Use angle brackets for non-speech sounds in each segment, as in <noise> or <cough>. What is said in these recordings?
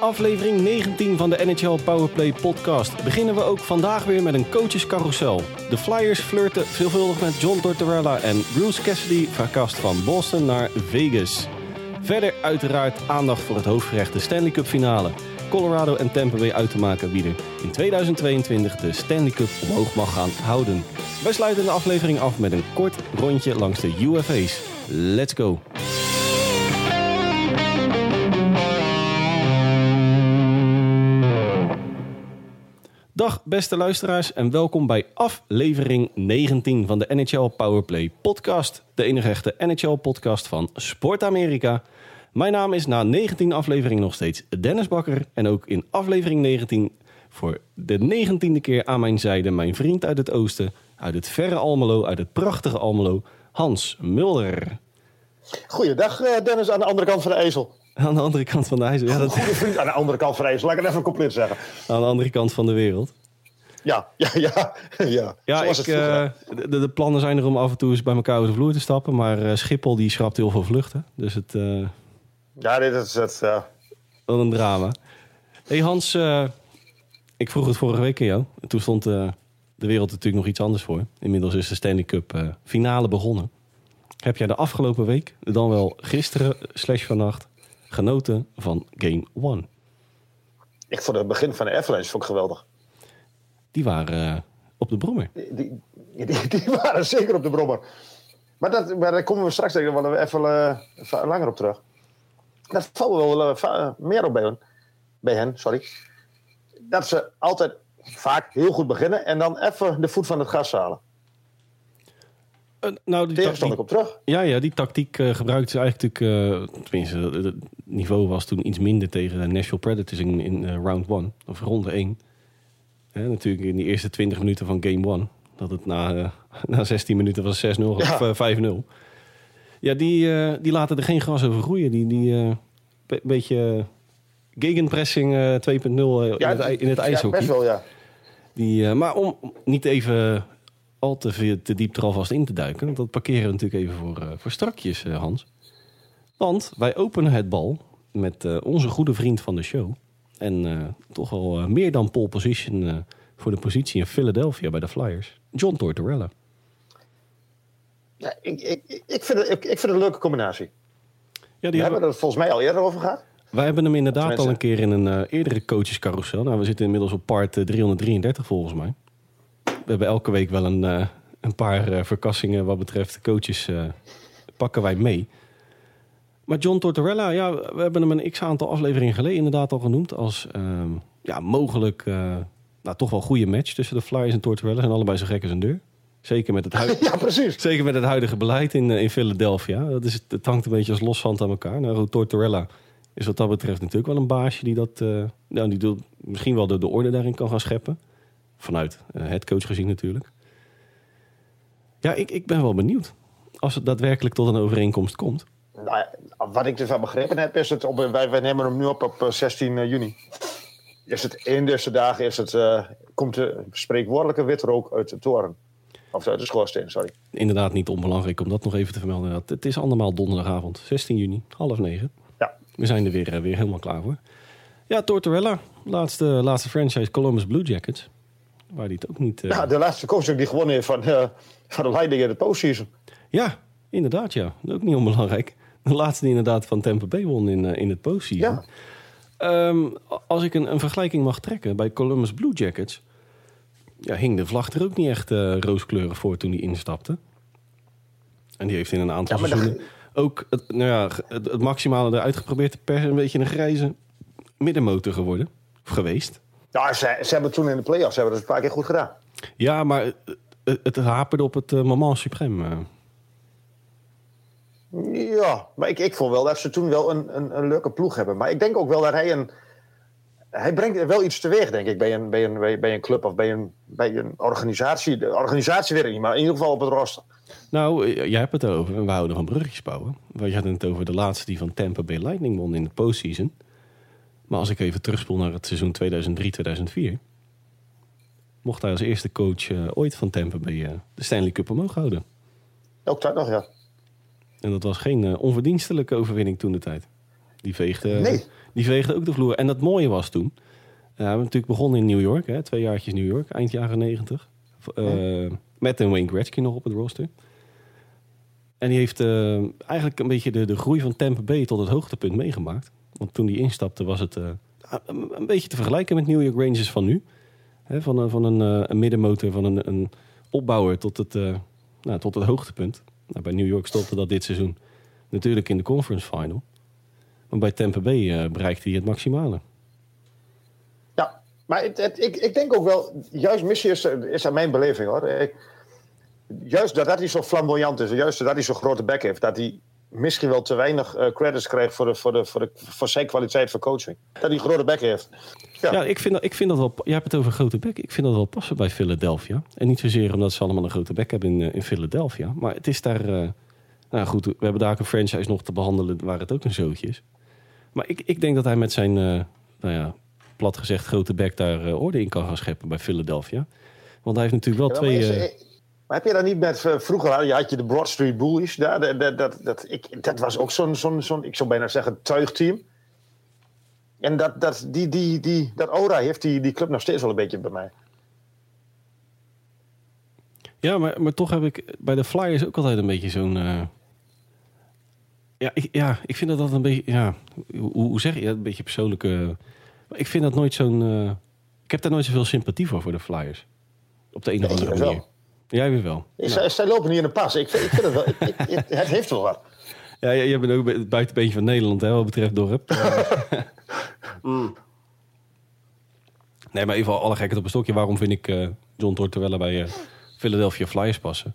aflevering 19 van de NHL Powerplay podcast beginnen we ook vandaag weer met een coachescarousel. De Flyers flirten veelvuldig met John Tortorella en Bruce Cassidy verkast van Boston naar Vegas. Verder uiteraard aandacht voor het hoofdgerecht de Stanley Cup finale. Colorado en Tampa Bay uit te maken wie er in 2022 de Stanley Cup omhoog mag gaan houden. Wij sluiten de aflevering af met een kort rondje langs de UFA's. Let's go! Dag beste luisteraars en welkom bij aflevering 19 van de NHL Powerplay podcast. De enige echte NHL podcast van Sport Amerika. Mijn naam is na 19 afleveringen nog steeds Dennis Bakker. En ook in aflevering 19 voor de negentiende keer aan mijn zijde mijn vriend uit het oosten. Uit het verre Almelo, uit het prachtige Almelo, Hans Mulder. Goeiedag eh, Dennis aan de andere kant van de ezel. Aan de andere kant van de ijzer. Ja, dat... Goede vriend aan de andere kant van de ezel. Laat ik het even compleet zeggen. Aan de andere kant van de wereld. Ja, ja, ja. Ja, ja ik, uh, de, de, plannen zijn er om af en toe eens bij elkaar over de vloer te stappen. Maar uh, Schiphol die schrapt heel veel vluchten. Dus het... Uh... Ja, dit is het. Ja. Wat een drama. hey Hans, ik vroeg het vorige week aan jou. Toen stond de wereld natuurlijk nog iets anders voor. Inmiddels is de Stanley Cup finale begonnen. Heb jij de afgelopen week, dan wel gisteren slash vannacht, genoten van Game 1? Ik vond het begin van de Avalanche vond ik geweldig. Die waren uh, op de brommer. Die, die, die, die, waren zeker op de brommer. Maar, dat, maar daar komen we straks even, even uh, langer op terug. Dat valt wel uh, meer op bij hen, bij hen. Sorry. Dat ze altijd vaak heel goed beginnen en dan even de voet van het gas halen. Uh, nou, die ik op terug. Ja, ja die tactiek uh, gebruikte ze eigenlijk natuurlijk... Uh, tenminste, het niveau was toen iets minder tegen de Nashville Predators in, in round 1. Of ronde 1. natuurlijk in die eerste 20 minuten van game 1. Dat het na, <laughs> na 16 minuten was 6-0 ja. of 5-0. Ja, die, die laten er geen gras over groeien. Die, die be beetje gegenpressing 2.0 ja, in, het, in het ijshockey. Ja, best wel, ja. Die, maar om niet even al te, veel, te diep er alvast in te duiken. Dat parkeren we natuurlijk even voor, uh, voor strakjes, uh, Hans. Want wij openen het bal met uh, onze goede vriend van de show. En toch al meer dan pole position voor de positie in Philadelphia bij de Flyers. John Tortorella. Ja, ik, ik, ik, vind het, ik, ik vind het een leuke combinatie. Ja, die we hebben het volgens mij al eerder over gehad. Wij hebben hem inderdaad al een keer in een eerdere coachescarousel. Nou, we zitten inmiddels op part 333 volgens mij we hebben elke week wel een, uh, een paar uh, verkassingen wat betreft coaches uh, pakken wij mee. Maar John Tortorella, ja, we hebben hem een x-aantal afleveringen geleden inderdaad al genoemd als ehm, ja, mogelijk nou, toch wel goede match tussen de Flyers en Tortorella. Zijn allebei zo gek als een deur. Zeker met het, huidige, <laughs> ja, precies. Zeker met het huidige beleid in, in Philadelphia. Dat is, het hangt een beetje als loszand aan elkaar. Nou, Tortorella is wat dat betreft natuurlijk wel een baasje die dat, nou, die misschien wel de, de orde daarin kan gaan scheppen. Vanuit uh, het coach gezien natuurlijk. Ja, ik, ik ben wel benieuwd. Als het daadwerkelijk tot een overeenkomst komt. Nou wat ik ervan begrepen heb, is het op, wij, wij nemen hem nu op op 16 eh, juni. Is het in deze dagen is het, uh, komt de spreekwoordelijke witrook uit de toren. Of uit de schoorsteen, sorry. Inderdaad, niet onbelangrijk om dat nog even te vermelden. Het is allemaal donderdagavond, 16 juni, half negen. Ja. We zijn er weer, weer helemaal klaar voor. Ja, Tortorella, laatste, laatste franchise Columbus Blue Jackets. Waar die het ook niet... Uh... Ja, de laatste coach die gewonnen heeft van, uh, van de leiding in de postseason. Ja, inderdaad ja. Ook niet onbelangrijk. De laatste die inderdaad van Tampa Bay won in, uh, in het postseason. Ja. Um, als ik een, een, vergelijking mag trekken bij Columbus Blue Jackets... Ja, hing de vlag er ook niet echt rooskleurig voor toen hij instapte. En die heeft in een aantal ja, seizoenen ook het, nou ja, het, het maximale eruit geprobeerd te persen. Een beetje een grijze middenmotor geworden. Of geweest. Ja, ze, ze hebben toen in de play-offs hebben het een paar keer goed gedaan. Ja, maar het, het haperde op het uh, moment suprême. Ja, maar ik, ik vond wel dat ze toen wel een, een, een leuke ploeg hebben. Maar ik denk ook wel dat hij een... Hij brengt wel iets teweeg, denk ik, bij een, bij een, bij een club of bij een, bij een organisatie. De organisatie weet ik niet, maar in ieder geval op het roster. Nou, jij hebt het over, we houden van bruggetjes bouwen. Je had het over de laatste die van Tampa Bay Lightning won in de postseason. Maar als ik even terugspoel naar het seizoen 2003-2004... mocht hij als eerste coach uh, ooit van Tampa Bay uh, de Stanley Cup omhoog houden. Ook dat nog, ja. En dat was geen uh, onverdienstelijke overwinning toen de tijd. Die veegde, Nee. die veegde ook de vloer. En dat mooie was toen. eh, we hebben natuurlijk begonnen in New York, hè, twee jaartjes New York, eind jaren negentig. Eh, Met een Wayne Gretzky nog op het roster. En die heeft eh, eigenlijk een beetje de, de groei van Tampa Bay tot het hoogtepunt meegemaakt. Want toen die instapte was het eh, een, beetje te vergelijken met New York Rangers van nu. Van een, van een, eh, een middenmotor, van een, een opbouwer tot het, eh, nou, tot het hoogtepunt. Nou, bij New York stopte dat dit seizoen natuurlijk in de conference final. Maar bij Tampa Bay eh, bereikte hij het maximale. Ja, maar het, ik, ik denk ook wel, juist missie is, is aan mijn beleving hoor. Ik, juist doordat hij zo flamboyant is, juist doordat hij zo'n grote bek heeft, dat hij misschien wel te weinig eh, credits krijgt voor, de, voor, de, voor, de, voor zijn kwaliteit van coaching. Dat hij een grote bek heeft. Ja. Ja, ik, vind dat, ik vind dat wel... Jij hebt het over grote bek. Ik vind dat wel passen bij Philadelphia. En niet zozeer omdat ze allemaal een grote bek hebben in, eh, in Philadelphia. Maar het is daar... eh, nou goed, we hebben daar ook een franchise nog te behandelen waar het ook een zootje is. Maar ik, ik denk dat hij met zijn, nou ja, plat gezegd, grote bek daar orde in kan gaan scheppen bij Philadelphia. Want hij heeft natuurlijk wel Ja, twee... maar heb je dat niet met eh, vroeger had je, had je de Broad Street Bullies daar? Dat, dat, dat, dat, ik, dat was ook zo'n, zo'n, zo'n, ik zou bijna zeggen, tuigteam. En dat, dat, die, die, die, dat aura heeft die, die club nog steeds wel een beetje bij mij. Ja, maar, maar toch heb ik bij de Flyers ook altijd een beetje zo'n... eh, Ja, ik, ja, ik vind dat dat een beetje... Ja, hoe, hoe zeg je dat? Een beetje persoonlijke... Ik vind dat nooit zo'n... eh, ik heb daar nooit zoveel sympathie voor, voor de Flyers. Op de een of andere wel. Jij weer wel. Ik, Nou, zij, lopen hier in de pas. Ik, vind- ik vind het wel. Ik, ik- ik- het heeft wel wat. ja, jij jij bent ook het buitenbeentje van Nederland, hè, wat betreft dorp. <laughs> Nee, maar even alle gekheid op een stokje. Waarom vind ik eh, John Tortorella bij eh, Philadelphia Flyers passen?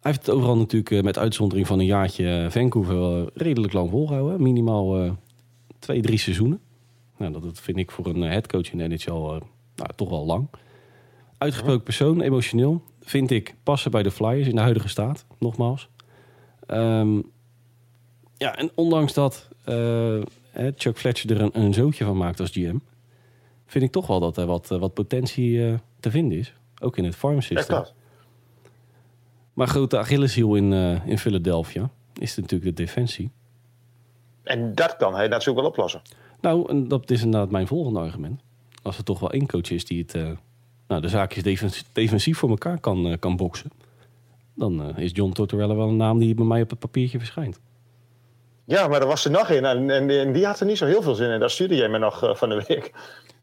Hij heeft het overal natuurlijk eh, met uitzondering van een jaartje Vancouver redelijk lang volgehouden. Minimaal twee, drie seizoenen. Nou, dat, dat vind ik voor een headcoach in de NHL nou, toch wel lang. Uitgesproken persoon, emotioneel. Vind ik passen bij de Flyers in de huidige staat, nogmaals. Ehm, ja, en ondanks dat eh, Chuck Fletcher er een, een zootje van maakt als GM... vind ik toch wel dat er wat, eh, wat potentie eh, te vinden is. Ook in het farm system. klopt. Maar grote Achilleshiel in, in Philadelphia is natuurlijk de defensie. En dat kan hij natuurlijk wel oplossen. Nou, en dat is inderdaad mijn volgende argument. Als er toch wel één coach is die het, nou, de zaakjes defens- defensief voor elkaar kan, eh, kan boksen... dan eh, is John Tortorella wel een naam die bij mij op het papiertje verschijnt. Ja, maar er was er nog een. En, en, en die had er niet zo heel veel zin in. Dat stuurde jij me nog eh, van de week.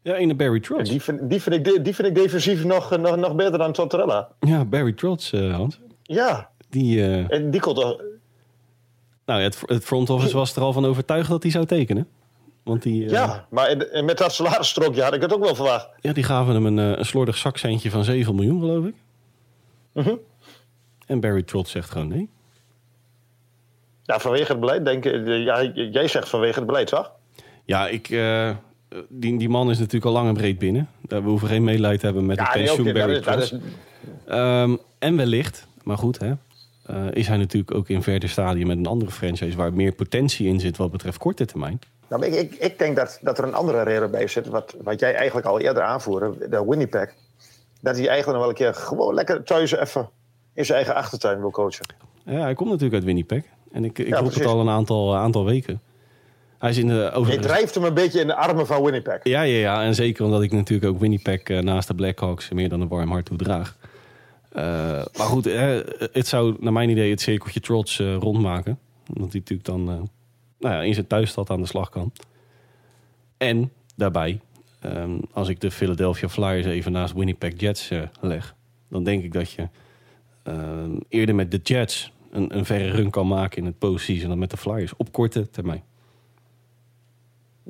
Ja, ene Barry En Trotz. die, vind, die, vind ik, de- die vind ik defensief nog, nog, nog beter dan Tortorella. Ja, Barry Trotz, Hans. Ja, Die, en die kon toch... nou, het, het front office was er al van overtuigd dat hij zou tekenen. Want die, eh, Ja, maar en- en met dat salarisstrookje had ik het ook wel verwacht. ja, die gaven hem een, eh, een slordig zakcentje van 7 miljoen, geloof ik. Mhm. En Barry Trotz zegt gewoon nee. Ja, vanwege het beleid, denk ik. eh, Ja, jij zegt vanwege het beleid, toch? Ja, ik, eh, die, die man is natuurlijk al lang en breed binnen. Eh, We hoeven geen medelijden te hebben met Ja, nee, pensioen Barry is- Ehm, en wellicht, maar goed, hè, eh, is hij natuurlijk ook in verder stadium met een andere franchise... waar meer potentie in zit wat betreft korte termijn. Nou, ik, ik, ik denk dat, dat er een andere reden bij zit, wat, wat jij eigenlijk al eerder aanvoerde, de Winnipeg. Dat hij eigenlijk nog wel een keer gewoon lekker thuis even in zijn eigen achtertuin wil coachen. Ja, hij komt natuurlijk uit Winnipeg. En ik, ik Ja, roep het al een aantal, eh, aantal weken. Hij is in de Je overigens... drijft hem een beetje in de armen van Winnipeg. Ja, ja, ja. En zeker omdat ik natuurlijk ook Winnipeg eh, naast de Blackhawks meer dan een warm hart toe draag. Eh, maar goed, het zou naar mijn idee het cirkeltje trots rondmaken. Omdat hij natuurlijk dan nou ja, in zijn thuisstad aan de slag kan. En daarbij, ehm, als ik de Philadelphia Flyers even naast Winnipeg Jets eh, leg... dan denk ik dat je ehm, eerder met de Jets een, een verre run kan maken in het postseason... dan met de Flyers op korte termijn.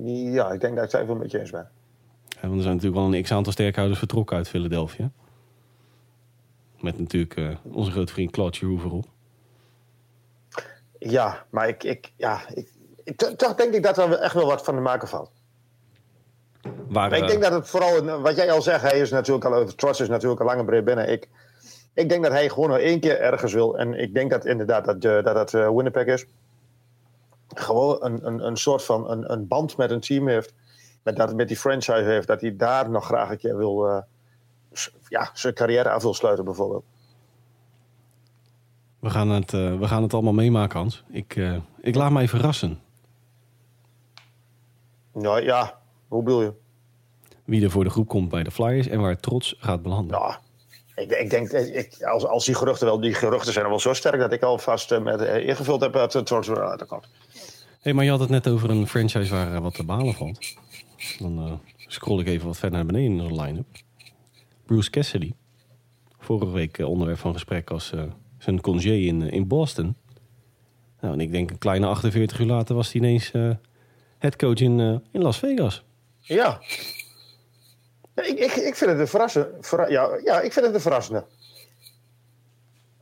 Ja, ik denk dat ik het even een beetje eens ben. Ja, want er zijn natuurlijk wel een x-aantal sterkhouders vertrokken uit Philadelphia. Met natuurlijk eh, onze grote vriend Claude Giroux voorop. Ja, maar ik, ik, ja, ik, toch denk ik dat er echt wel wat van te maken valt. Waar, Maar ik eh, denk dat het vooral, een- wat jij al zegt, hij is natuurlijk al, Trots is natuurlijk al lang en breed binnen. Ik, ik denk dat hij gewoon nog één keer ergens wil. En ik denk dat inderdaad dat eh, dat, dat eh, Winnipeg is. Gewoon een, een, een soort van een, een band met een team heeft. Met, dat, met die franchise heeft. Dat hij daar nog graag een keer wil, eh, ja, zijn carrière af wil sluiten bijvoorbeeld. we, gaan het, eh, we gaan het allemaal meemaken, Hans. Ik, eh, ik laat mij verrassen. Nou ja, hoe bedoel je? Wie er voor de groep komt bij de Flyers en waar trots gaat belanden. Nou, ik, ik denk, ik, als, als die geruchten wel, die geruchten zijn wel zo sterk dat ik alvast uh, met uh, ingevuld heb dat het trots uit de kant. Hey, maar je had het net over een franchise waar uh, wat te balen valt. Dan scroll ik even wat verder naar beneden in de line-up. Bruce Cassidy. Vorige week onderwerp van gesprek als zijn congé in, in Boston. Nou, en ik denk een kleine 48 uur later was hij ineens headcoach in, in Las Vegas. Ja. ja ik, ik, ik vind het een verrassende. Verra ja, ja, ik vind het een verrassende.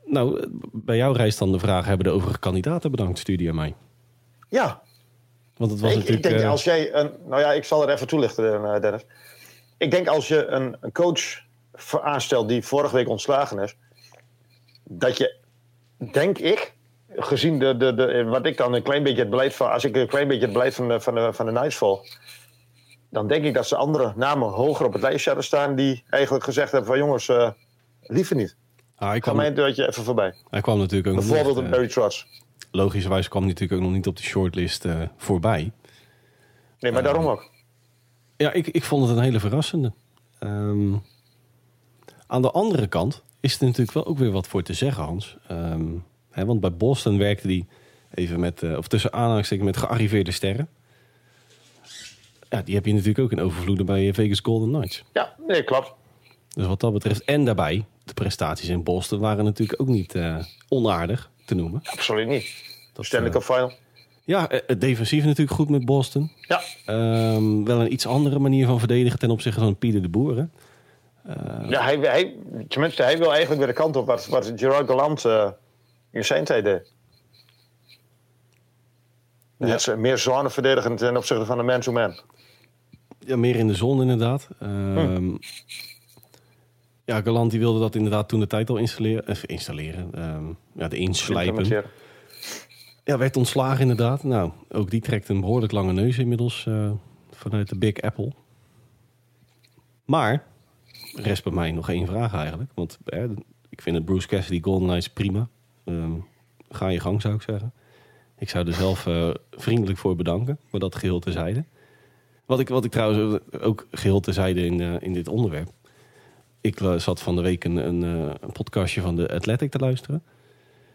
Nou, bij jou rijst dan de vraag: hebben de overige kandidaten bedankt? Studie aan mij. Ja. Want het was ik, natuurlijk. Ik denk uh, als jij een. Nou ja, ik zal er even toelichten, Dennis. Ik denk als je een, een coach aanstelt die vorige week ontslagen is, dat je, denk ik, gezien de, de, de, wat ik dan een klein beetje het beleid van, als ik een klein beetje het beleid van de, van de, van de Knights volg, dan denk ik dat ze andere namen hoger op het lijstje hadden staan die eigenlijk gezegd hebben van jongens, uh, liever niet. Ah, Ga kwam, mijn deurtje even voorbij. hij kwam natuurlijk ook Bijvoorbeeld een eh, Barry Trotz. Logischerwijs kwam hij natuurlijk ook nog niet op de shortlist eh, voorbij. Nee, maar daarom ook. Ja, ik, ik vond het een hele verrassende. Ehm, aan de andere kant is er natuurlijk wel ook weer wat voor te zeggen, Hans. Ehm, want bij Boston werkte hij even met, eh, of tussen aanhalingstekens met gearriveerde sterren. Ja, die heb je natuurlijk ook in overvloeden bij Vegas Golden Knights. Ja, nee, klopt. Dus wat dat betreft, en daarbij, de prestaties in Boston waren natuurlijk ook niet eh, onaardig te noemen. Absoluut niet. Dat, Stanley eh, Cup Final. ja, het defensief natuurlijk goed met Boston. Ja, Ehm, wel een iets andere manier van verdedigen ten opzichte van Pieter de Boer. hè? ja hij, hij, tenminste, hij wil eigenlijk weer de kant op wat, wat Gerard Gallant eh, in zijn tijd deed. Ja. Is meer zone verdedigen ten opzichte van de man-to-man. Ja, meer in de zon inderdaad. Ehm, Ja, Galant die wilde dat inderdaad toen de tijd al installeren. Even installeren. ehm, ja, de inslijpen. Ja, werd ontslagen inderdaad. Nou, ook die trekt een behoorlijk lange neus inmiddels eh, vanuit de Big Apple. Maar, rest bij mij nog één vraag eigenlijk. Want eh, ik vind het Bruce Cassidy Golden Knights prima. Ehm, ga je gang zou ik zeggen. Ik zou er zelf eh, vriendelijk voor bedanken. Maar dat geheel terzijde. Wat ik, wat ik trouwens ook geheel terzijde in, eh, in dit onderwerp. Ik eh, zat van de week een, een, podcastje van de Athletic te luisteren.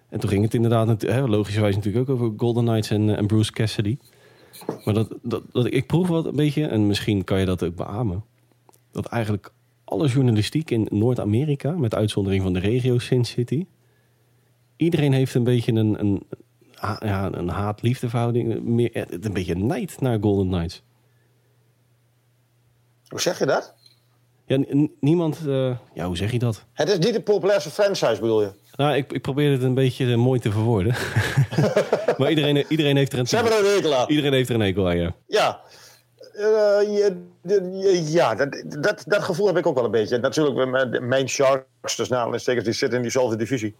En toen ging het inderdaad, hè, logischerwijs natuurlijk ook over Golden Knights en, en Bruce Cassidy. Maar dat, dat, dat, ik proef wat een beetje, en misschien kan je dat ook beamen. Dat eigenlijk alle journalistiek in Noord-Amerika, met uitzondering van de regio Sin City. Iedereen heeft een beetje een, een, ja, een haat-liefdeverhouding. Meer, eh, een beetje nijd naar Golden Knights. Hoe zeg je dat? Ja, niemand, eh, ja, hoe zeg je dat? Het is niet de populairste franchise, bedoel je? Nou, ik, ik probeer het een beetje eh, mooi te verwoorden. <laughs> maar iedereen, iedereen heeft er een Ze hebben er een hekel aan. Iedereen heeft er een hekel aan, ja. Ja. Je- ja, dat, dat, dat gevoel heb ik ook wel een beetje. Natuurlijk, mijn Sharks, dus aanhalingstekens, die zitten in diezelfde divisie.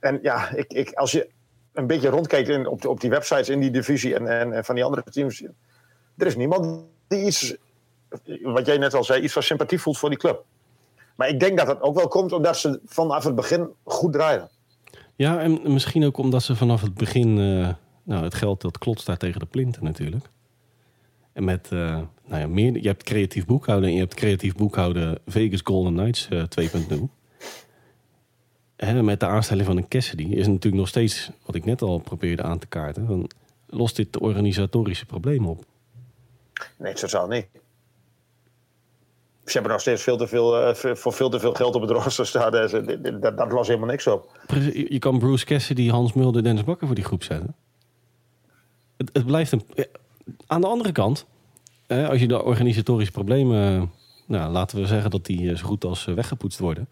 En ja, ik, ik, als je een beetje rondkijkt in, op, op die websites in die divisie en, en, van die andere teams. Er is niemand die iets, wat jij net al zei, iets van sympathie voelt voor die club. Maar ik denk dat dat ook wel komt omdat ze vanaf het begin goed draaien. Ja, en misschien ook omdat ze vanaf het begin... eh, nou, het geld dat klotst daar tegen de plinten natuurlijk. En met, eh, nou ja, meer, je hebt creatief boekhouden en je hebt creatief boekhouden Vegas Golden Knights eh 2.0. Met de aanstelling van een Cassidy is natuurlijk nog steeds, wat ik net al probeerde aan te kaarten, van, lost dit de organisatorische problemen op. Nee, totaal niet. Ze hebben nog steeds veel te veel, eh, voor veel te veel geld op het rooster staan. Eh, ze- Dat, dat, lost helemaal niks op. Je kan Bruce Cassidy, Hans Mulder, Dennis Bakker voor die groep zetten. Het, het blijft een... ja, Aan de andere kant, hè, als je de organisatorische problemen... eh, Nou, laten we zeggen dat die eh, zo goed als eh, weggepoetst worden.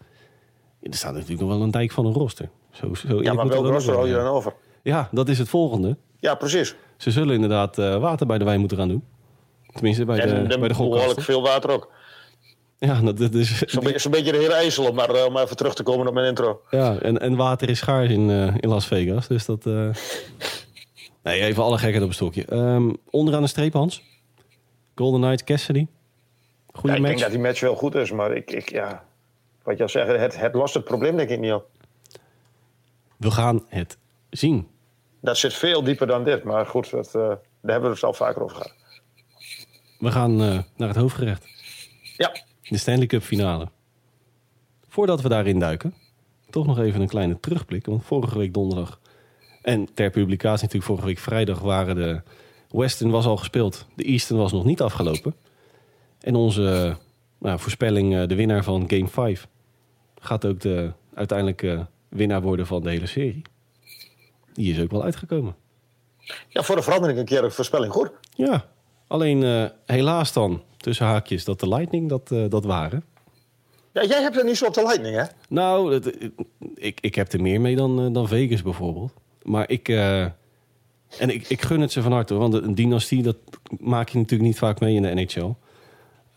Er staat natuurlijk nog wel een dijk van een roster. Zo, zo Ja, maar welk roster hou je dan over? Ja, dat is het volgende. Ja, precies. Ze zullen inderdaad eh, water bij de wijn moeten gaan doen. Tenminste, bij de, en bij de behoorlijk veel water ook. Ja, dat, dat is, Zo'n beetje, de hele IJssel, om, maar, eh, om even terug te komen op mijn intro. Ja, en, en water is schaars in, eh, in Las Vegas. Dus dat. Nee, even alle gekheid op een stokje. Ehm, onderaan de streep, Hans. Golden Knight, Cassidy. Ja, Goede ik denk match. dat die match wel goed is, maar ik, ik, ja, wat je al zegt, het, het lost het probleem denk ik niet op. We gaan het zien. Dat zit veel dieper dan dit, maar goed, dat, eh, daar hebben we het al vaker over gehad. we gaan eh, naar het hoofdgerecht. Ja. De Stanley Cup finale. Voordat we daarin duiken, toch nog even een kleine terugblik. Want vorige week donderdag en ter publicatie natuurlijk vorige week vrijdag waren de Western was al gespeeld. De Eastern was nog niet afgelopen. En onze eh, nou, voorspelling, de winnaar van Game 5, gaat ook de uiteindelijke winnaar worden van de hele serie. Die is ook wel uitgekomen. Ja, voor de verandering een keer een voorspelling goed. Ja, alleen eh, helaas dan, tussen haakjes, dat de Lightning dat, eh, dat waren. Ja, jij hebt er niet zo op de Lightning, hè? Nou, het- ik, ik heb er meer mee dan, eh, dan Vegas bijvoorbeeld. Maar ik... eh, en ik, ik gun het ze van harte, want een dynastie, dat maak je natuurlijk niet vaak mee in de NHL.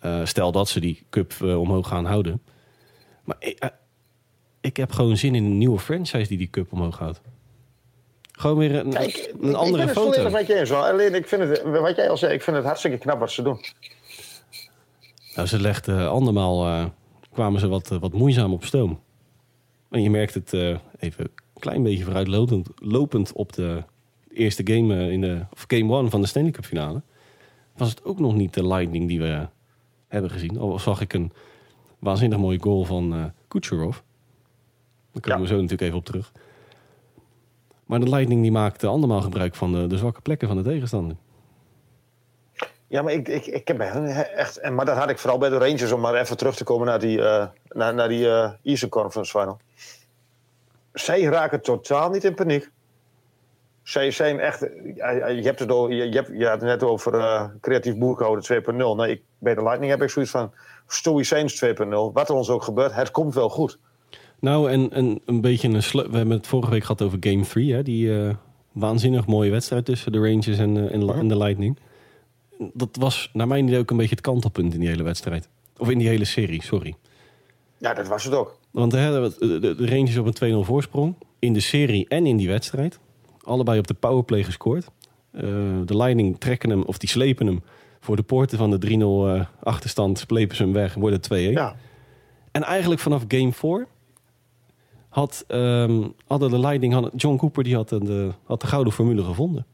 Eh, stel dat ze die cup eh, omhoog gaan houden. Maar ik, eh, ik heb gewoon zin in een nieuwe franchise die die cup omhoog houdt. Gewoon weer een, Kijk, ik- een ik andere ben het foto. volledig met je eens. hoor. Alleen, ik vind het, wat jij al zei, ik vind het hartstikke knap wat ze doen. Nou, ze legden andermaal, eh, kwamen ze wat, eh, wat moeizaam op stoom. En je merkt het even een klein beetje vooruitlopend lopend op de eerste game in de of game one van de Stanley Cup finale. Was het ook nog niet de Lightning die we hebben gezien. Al zag ik een waanzinnig mooie goal van eh Kucherov. Daar komen Ja. we zo natuurlijk even op terug. Maar de Lightning die maakte andermaal gebruik van de, de zwakke plekken van de tegenstander. Ja, maar ik, ik, ik heb echt... En, maar dat had ik vooral bij de Rangers, om maar even terug te komen naar die, eh naar, naar die eh Eastern Conference Final. Zij raken totaal niet in paniek. Zij zijn echt... Je hebt het, al, je, je, hebt, je had het net over eh, creatief boekhouden 2.0. Nee, ik, bij de Lightning heb ik zoiets van stoïcijns 2.0. Wat er ons ook gebeurt, het komt wel goed. Nou, en, en een beetje een sleu- We hebben het vorige week gehad over Game 3, hè? Die eh, waanzinnig mooie wedstrijd tussen de Rangers en, eh, en, de Lightning. Dat was naar mijn idee ook een beetje het kantelpunt in die hele wedstrijd. Of in die hele serie, sorry. Ja, dat was het ook. Want hè, de, de, de Rangers op een 2-0 voorsprong. In de serie en in die wedstrijd. Allebei op de powerplay gescoord. Eh, de Lightning trekken hem, of die slepen hem voor de poorten van de 3-0 eh, achterstand. Slepen ze hem weg, worden het 2-1. Ja. En eigenlijk vanaf game 4 had, ehm, hadden de Lightning, hadden, John Cooper die had de, had de gouden formule gevonden.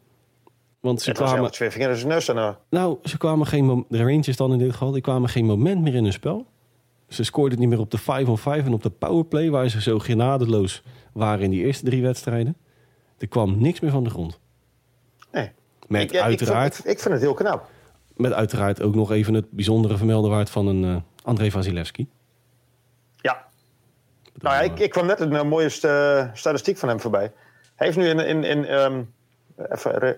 Want ze Het kwamen, twee vingers neus. Eh, nou, ze kwamen geen, de Rangers dan in dit geval, die kwamen geen moment meer in hun spel. Ze scoorden niet meer op de 5-on-5 en op de powerplay, waar ze zo genadeloos waren in die eerste drie wedstrijden. Er kwam niks meer van de grond. nee. Met, Ik- ja, ik uiteraard, vind- Ik, ik vind het heel knap. Met uiteraard ook nog even het bijzondere vermelden waard van een eh André Vasilevski. Ja. Nou ja, ik, ik kwam net een eh, mooie sta- statistiek van hem voorbij. Hij heeft nu in, in, in ehm, even,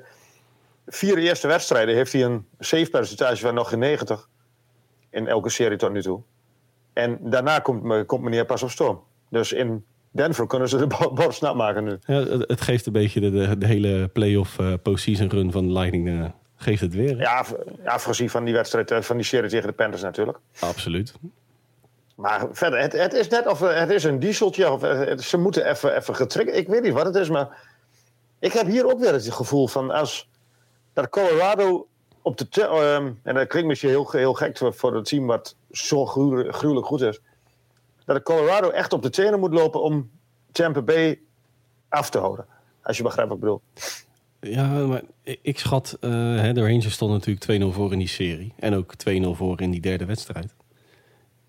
vier eerste wedstrijden heeft hij een save percentage van nog geen 90 in elke serie tot nu toe. En daarna komt, komt meneer pas op storm. Dus in Denver kunnen ze de <laughs> bord snap maken nu. Ja, het, geeft een beetje de, de, de hele playoff eh postseason run van de Lightning. Geeft het weer. hè? Ja, voorzien van die wedstrijd, eh, van die serie tegen de Panthers natuurlijk. Absoluut. Maar verder, het, het is net of eh, het is een dieseltje. Of eh, het- ze moeten even, even getriggerd. Ik weet niet wat het is, maar ik heb hier ook weer het gevoel van als dat Colorado op de te- ehm, en dat klinkt misschien heel, heel gek voor- voor het team wat zo gruwelijk, gruwelijk goed is, dat de Colorado echt op de tenen moet lopen om Tampa Bay af te houden. Als je begrijpt wat ik bedoel. Ja, maar ik schat, eh, hè, de Rangers stonden natuurlijk 2-0 voor in die serie. En ook 2-0 voor in die derde wedstrijd.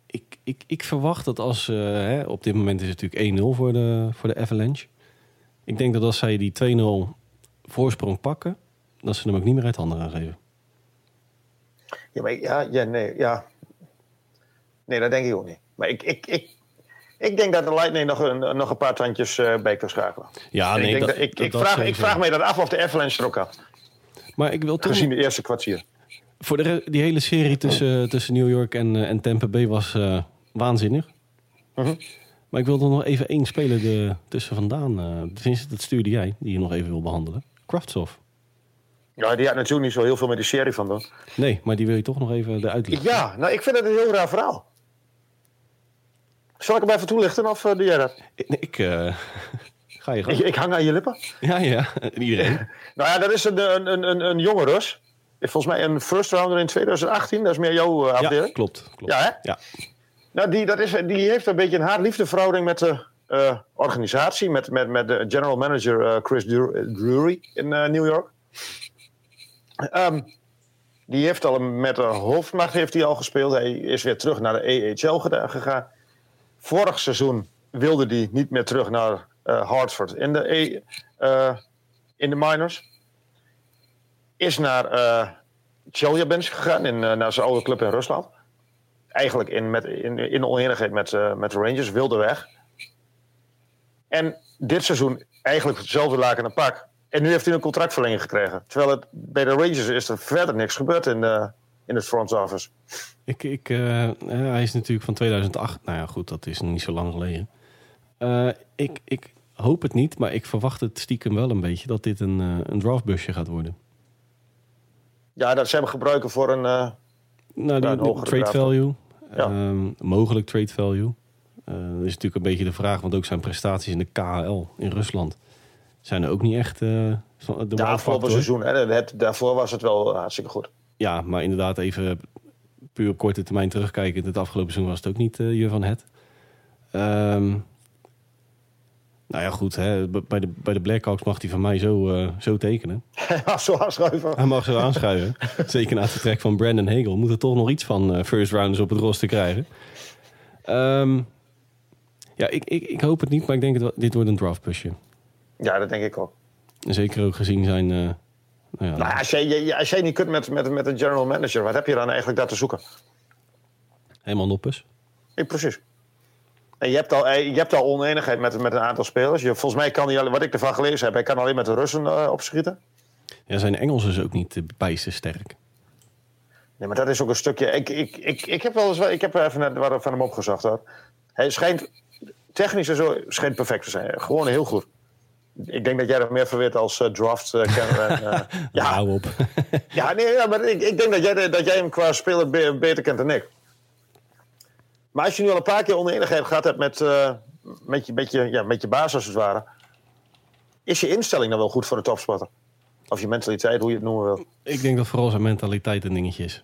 Ik, ik, ik verwacht dat als, eh, hè, op dit moment is het natuurlijk 1-0 voor de, voor de Avalanche. Ik denk dat als zij die 2-0 voorsprong pakken, dat ze hem ook niet meer uit handen gaan geven. Ja, maar ja, ja, nee, ja. Nee, dat denk ik ook niet. Maar ik, ik, ik, ik denk dat de Lightning nog een, nog een paar tandjes eh, bij kan schakelen. Ja, nee, ik, dat- dat, ik, dat- ik, dat vraag, ik vraag mij dat af of de Avalanche er ook had. Maar ik wil toch Gezien de eerste kwartier. Voor de, die hele serie tussen, tussen New York en, eh, en Tampa Bay was eh, waanzinnig. Mhm. Maar ik wil er nog even één speler de, tussen vandaan. eh Vincent, dat stuurde jij, die je nog even wil behandelen. Kraftsov. Ja, die had natuurlijk niet zo heel veel met die serie van doen. Nee, maar die wil je toch nog even eruit leggen. Ja, nou, ik vind het een heel raar verhaal. Zal ik hem even toelichten of eh, doe jij dat? Ik, eh, <laughs> ga je Ik, gang. ik hang aan je lippen. Ja, ja, iedereen. <laughs> Nou ja, dat is een, een, een, een, een jonge Rus. Volgens mij een first rounder in 2018. Dat is meer jouw eh, Ja, afdeling. klopt. klopt. Ja, hè? Ja. Nou, die, dat is, die heeft een beetje een haat-liefde verhouding met de organisatie. Met, met, met de general manager Chris Drury in New York. Ehm, die heeft al met de hoofdmacht heeft hij al gespeeld. Hij is weer terug naar de EHL gegaan. Vorig seizoen wilde hij niet meer terug naar uh, Hartford in de, e, uh, in de minors. Is naar uh, Chelyabinsk gegaan, in, naar zijn oude club in Rusland. Eigenlijk in, met, in, in met, met de Rangers, wilde weg. En dit seizoen eigenlijk hetzelfde laken en pak. En nu heeft hij een contractverlenging gekregen. Terwijl het, bij de Rangers is er verder niks gebeurd in, de, in het front office. Ik, ik, uh, hij is natuurlijk van 2008. Nou ja, goed, dat is niet zo lang geleden. Uh, ik, ik hoop het niet, maar ik verwacht het stiekem wel een beetje dat dit een, uh, een draftbusje gaat worden. Ja, dat ze hem gebruiken voor een. nou, die, een trade draft. value. Ja. Um, mogelijk trade value. dat is natuurlijk een beetje de vraag, want ook zijn prestaties in de KHL in Rusland zijn er ook niet echt. Uh, de ja, afgelopen seizoen, hè, het, daarvoor was het wel hartstikke goed. Ja, maar inderdaad, even puur op korte termijn terugkijken. Het afgelopen seizoen was het ook niet uh, je van het. Um, nou ja, goed. Hè, bij, de, bij de Blackhawks mag hij van mij zo, uh, zo tekenen. <laughs> Hij mag zo aanschuiven. Hij mag zo aanschuiven. <laughs> Zeker na het vertrek van Brandon Hagel. Moet er toch nog iets van uh, first rounders op het roster krijgen. Um, ja, ik, ik, ik hoop het niet, maar ik denk dat dit wordt een draftpusje. Ja, dat denk ik ook. Zeker ook gezien zijn... Nou ja, nou, als, jij, als jij niet kunt met, met, met een general manager, wat heb je dan eigenlijk daar te zoeken? Helemaal noppes. Ja, precies. En je hebt al, eh, je hebt al oneenigheid met, met een aantal spelers. Je, volgens mij kan hij, wat ik ervan gelezen heb, hij kan alleen met de Russen uh, opschieten. Ja, zijn Engels is ook niet bijster sterk. Nee, maar dat is ook een stukje. Ik, ik, ik, ik heb wel eens, ik heb even net van hem opgezocht hoor. Hij schijnt technisch en zo schijnt perfect te zijn. Gewoon heel goed. Ik denk dat jij er meer van weet als uh, draft uh, kenner. Uh, <laughs> ja, hou op. <laughs> ja, nee, ja, maar ik, ik denk dat jij, dat jij hem qua speler beter kent dan ik. Maar als je nu al een paar keer oneenigheid gehad hebt met, met, je, met, je, ja, met je baas, als het ware. Is je instelling dan wel goed voor de topspotter? Of je mentaliteit, hoe je het noemen wil? Ik denk dat vooral zijn mentaliteit een dingetje is.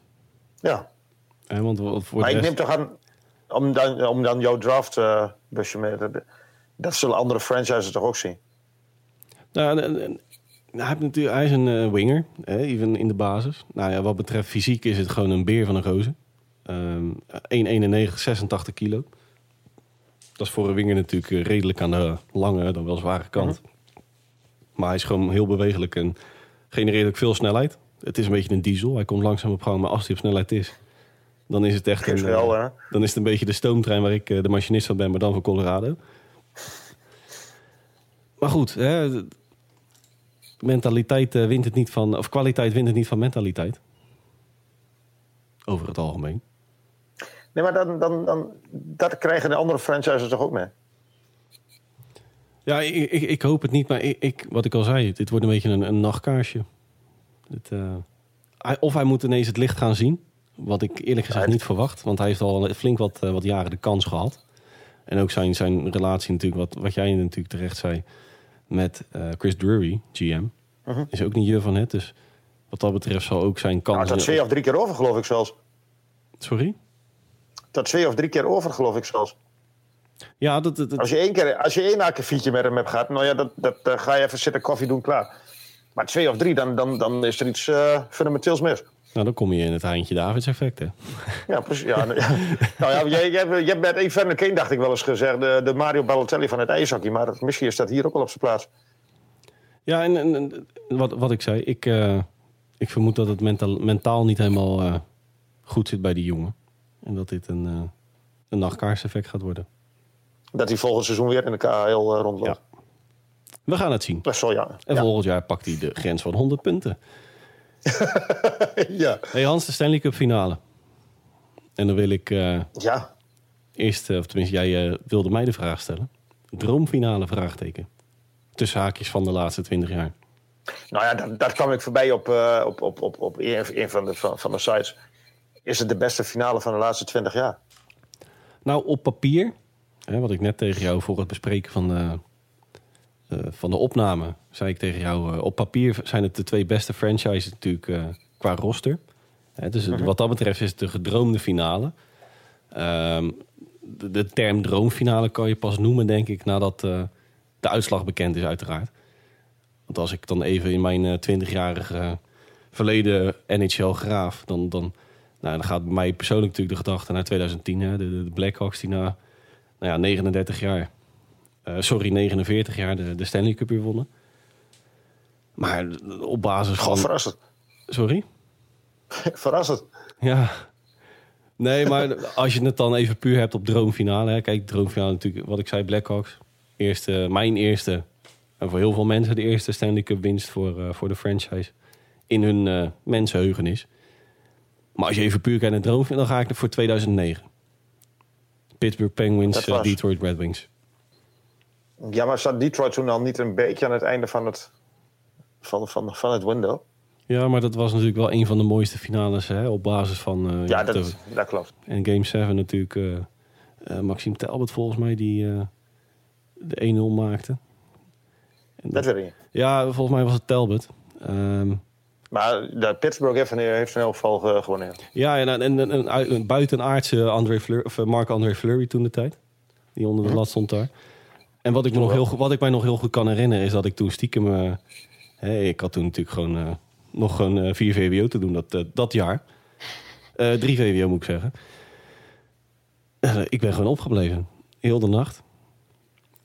Ja. want voor maar ik neem toch aan, om dan, om dan jouw draft busje mee... Dat zullen andere franchises toch ook zien? Nou, hij, heeft natuurlijk, hij is een uh, winger, hè, even in de basis. Nou ja, wat betreft fysiek is het gewoon een beer van een gozer. Um, 1,91, 86 kilo. Dat is voor een winger natuurlijk eh, redelijk aan de lange, dan wel zware kant. Mhm. Maar hij is gewoon heel bewegelijk en genereert ook veel snelheid. Het is een beetje een diesel. Hij komt langzaam op gang, maar als hij op snelheid is, dan is het echt een, uh, dan is het een beetje de stoomtrein waar ik de machinist van ben, maar dan van Colorado. Maar goed, hè, mentaliteit eh, wint het niet van, of kwaliteit wint het niet van mentaliteit. Over het algemeen. Nee, maar dan, dan, dan, dat krijgen de andere franchises toch ook mee? Ja, ik, ik, ik hoop het niet, maar ik, ik, wat ik al zei, dit wordt een beetje een, een nachtkaarsje. Uh, of hij moet ineens het licht gaan zien, wat ik eerlijk gezegd niet verwacht, want hij heeft al flink wat, uh, wat jaren de kans gehad. En ook zijn, zijn relatie natuurlijk, wat, wat jij natuurlijk terecht zei, met uh, Chris Drury, GM. Uh-huh. Is ook niet je van het. Dus wat dat betreft zal ook zijn kans... Nou, dat twee of drie keer over, geloof ik zelfs. Sorry? Dat twee of drie keer over, geloof ik zelfs. Ja, dat, dat, Als je één keer, als je één akkefietje met hem hebt gehad, nou ja, dat, dat uh, ga je even zitten koffie doen, klaar. Maar twee of drie, dan, dan, dan is er iets uh, fundamenteels mis. Nou, dan kom je in het Heintje Davids effect, hè? Ja, precies. Ja, nou ja. jij, jij, jij hebt met Kane, dacht ik wel eens gezegd, de, de Mario Balotelli van het ijshockey. Maar misschien is dat hier ook wel op zijn plaats. Ja, en, en wat, wat ik zei, ik, uh, ik vermoed dat het mentaal, mentaal niet helemaal uh, goed zit bij die jongen. En dat dit een, uh, een nachtkaarseffect gaat worden. Dat hij volgend seizoen weer in de KHL rondloopt. Ja. We gaan het zien. Zo, ja. En volgend jaar pakt hij de grens van 100 punten. <laughs> ja. Hey Hans, de Stanley Cup finale. En dan wil ik uh, ja. eerst, of tenminste jij uh, wilde mij de vraag stellen. Droomfinale vraagteken. Tussen haakjes van de laatste 20 jaar. Nou ja, dat, dat kwam ik voorbij op, uh, op, op, op, op een van de, van, van de sites. Is het de beste finale van de laatste 20 jaar? Nou, op papier, hè, wat ik net tegen jou voor het bespreken van de, uh, van de opname zei ik tegen jou, uh, op papier zijn het de twee beste franchises natuurlijk uh, qua roster. dus -huh. wat dat betreft is het de gedroomde finale. Um, de, de, term droomfinale kan je pas noemen, denk ik, nadat de uitslag bekend is, uiteraard. Want als ik dan even in mijn 20-jarige verleden NHL-graaf, dan, dan, nou, dan gaat bij mij persoonlijk natuurlijk de gedachte naar 2010. Hè, de, de Blackhawks die na nou ja, 39 jaar, eh, sorry, 49 jaar de, de Stanley Cup weer wonnen. Maar op basis Gewoon van... verrassend. Sorry? <laughs> verrassend. Ja. Nee, maar als je het dan even puur hebt op droomfinale. Hè. Kijk, droomfinale natuurlijk, wat ik zei, Blackhawks. Eerste, mijn eerste, en voor heel veel mensen de eerste Stanley Cup winst voor, eh, voor de franchise. In hun eh mensenheugenis. Maar als je even puur kijkt naar droomfinale, dan ga ik er voor 2009. Pittsburgh Penguins, eh, Detroit Red Wings. Ja, maar zat Detroit toen al niet een beetje aan het einde van het, van, van, van het window? Ja, maar dat was natuurlijk wel een van de mooiste finales hè, op basis van... eh, Ja, je dat, dat klopt. En Game 7 natuurlijk eh eh, Maxime Talbot volgens mij die de 1-0 maakte. En Dat weet ik niet. Ja, volgens mij was het Talbot. Ehm, Maar de Pittsburgh heeft, een- elk geval ge- gewonnen. ja. en, en, en, buitenaardse André Fleur, of eh, Marc-André Fleury toen de tijd. Die onder de lat stond daar. En wat ik, me nog heel, goed- wat ik mij nog heel goed kan herinneren is dat ik toen stiekem... eh, ik had toen natuurlijk gewoon eh, nog een eh, 4 VWO te doen dat, eh, dat jaar. Eh 3 VWO moet ik zeggen. Eh, ik ben gewoon opgebleven. Heel de nacht.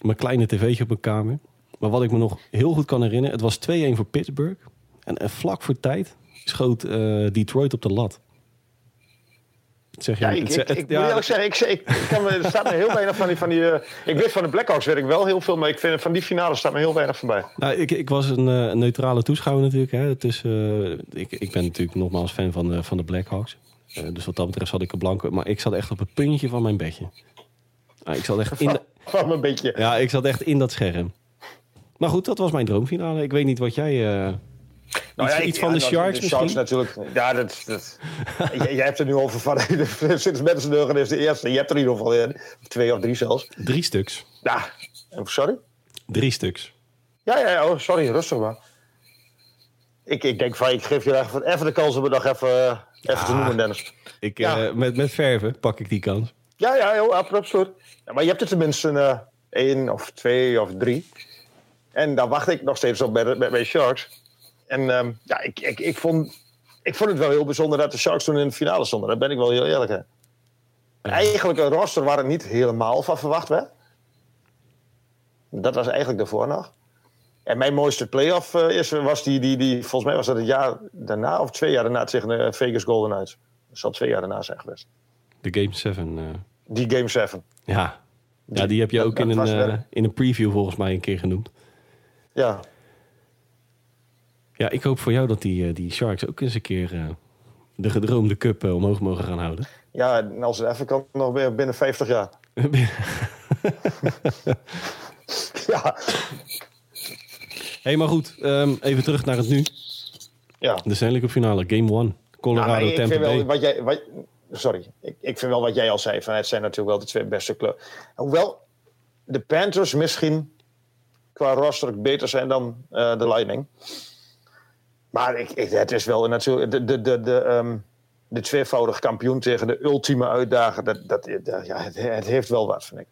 Mijn kleine tv'tje op mijn kamer. Maar wat ik me nog heel goed kan herinneren... het was 2-1 voor Pittsburgh. En, en vlak voor tijd schoot eh, Detroit op de lat. Zeg je, Ja, ik, ik, ik ja, moet eerlijk zeggen, ik, ik, ik kan me, er staat me heel weinig van die... Van die eh, ik weet van de Blackhawks weet ik wel heel veel, maar ik vind van die finale staat me heel weinig voorbij. Nou, ik, ik was een, eh, een neutrale toeschouwer natuurlijk. Hè. Eh, ik, ik ben natuurlijk nogmaals fan van de, van de Blackhawks. Dus wat dat betreft zat ik er blanco. Maar ik zat echt op het puntje van mijn bedje. Ah, ik, zat echt in de- Van een beetje. ja, ik zat echt in dat scherm. Maar goed, dat was mijn droomfinale. Ik weet niet wat jij... Nou iets ja, iets van de nou, Sharks misschien? natuurlijk. Ja, dat, dat, <laughs> jij, hebt er nu over van. Sinds Madison is de eerste. Je hebt er in ieder geval eh, twee of drie zelfs. drie stuks. Ja, sorry? Drie stuks. Ja, ja, ja, oh, sorry, rustig maar. Ik, ik denk van, ik geef je even, even de kans om het nog even, eh, even te noemen, Dennis. Ik, Ja. eh, met, met verven pak ik die kans. Ja, ja, heel, absoluut. Ja, maar je hebt er tenminste eh, één of twee of drie. En daar wacht ik nog steeds op met, met mijn Sharks. En ehm, ja, ik, ik, ik, vond, ik vond het wel heel bijzonder dat de Sharks toen in de finale stonden. Daar ben ik wel heel eerlijk in. Eigenlijk een roster waar ik niet helemaal van verwacht werd. Dat was eigenlijk daarvoor nog. En mijn mooiste playoff eh, is, was die, die, die, volgens mij was dat het jaar daarna of twee jaar daarna tegen de Vegas Golden Knights. Dat zal twee jaar daarna zijn geweest. De Game 7. eh, Die Game 7. ja. ja, die heb je ook dat in een, eh, in een preview volgens mij een keer genoemd. Ja, Ja, ik hoop voor jou dat die, eh, die Sharks ook eens een keer eh, de gedroomde cup eh, omhoog mogen gaan houden. Ja, en als het even kan, nog weer binnen 50 jaar. <laughs> Ja, hey, maar goed, ehm, even terug naar het nu. ja. De Stanley Cup finale, Game 1. Colorado, ik Tampa Bay. wat jij. Wat, sorry, ik, ik vind wel wat jij al zei. Van het zijn natuurlijk wel de twee beste clubs. Hoewel de Panthers misschien qua roster beter zijn dan de Lightning. Maar ik, ik, het is wel natuurlijk de, de, de, ehm, de tweevoudig kampioen tegen de ultieme uitdager. Dat, dat, ja, het, heeft wel wat, vind ik.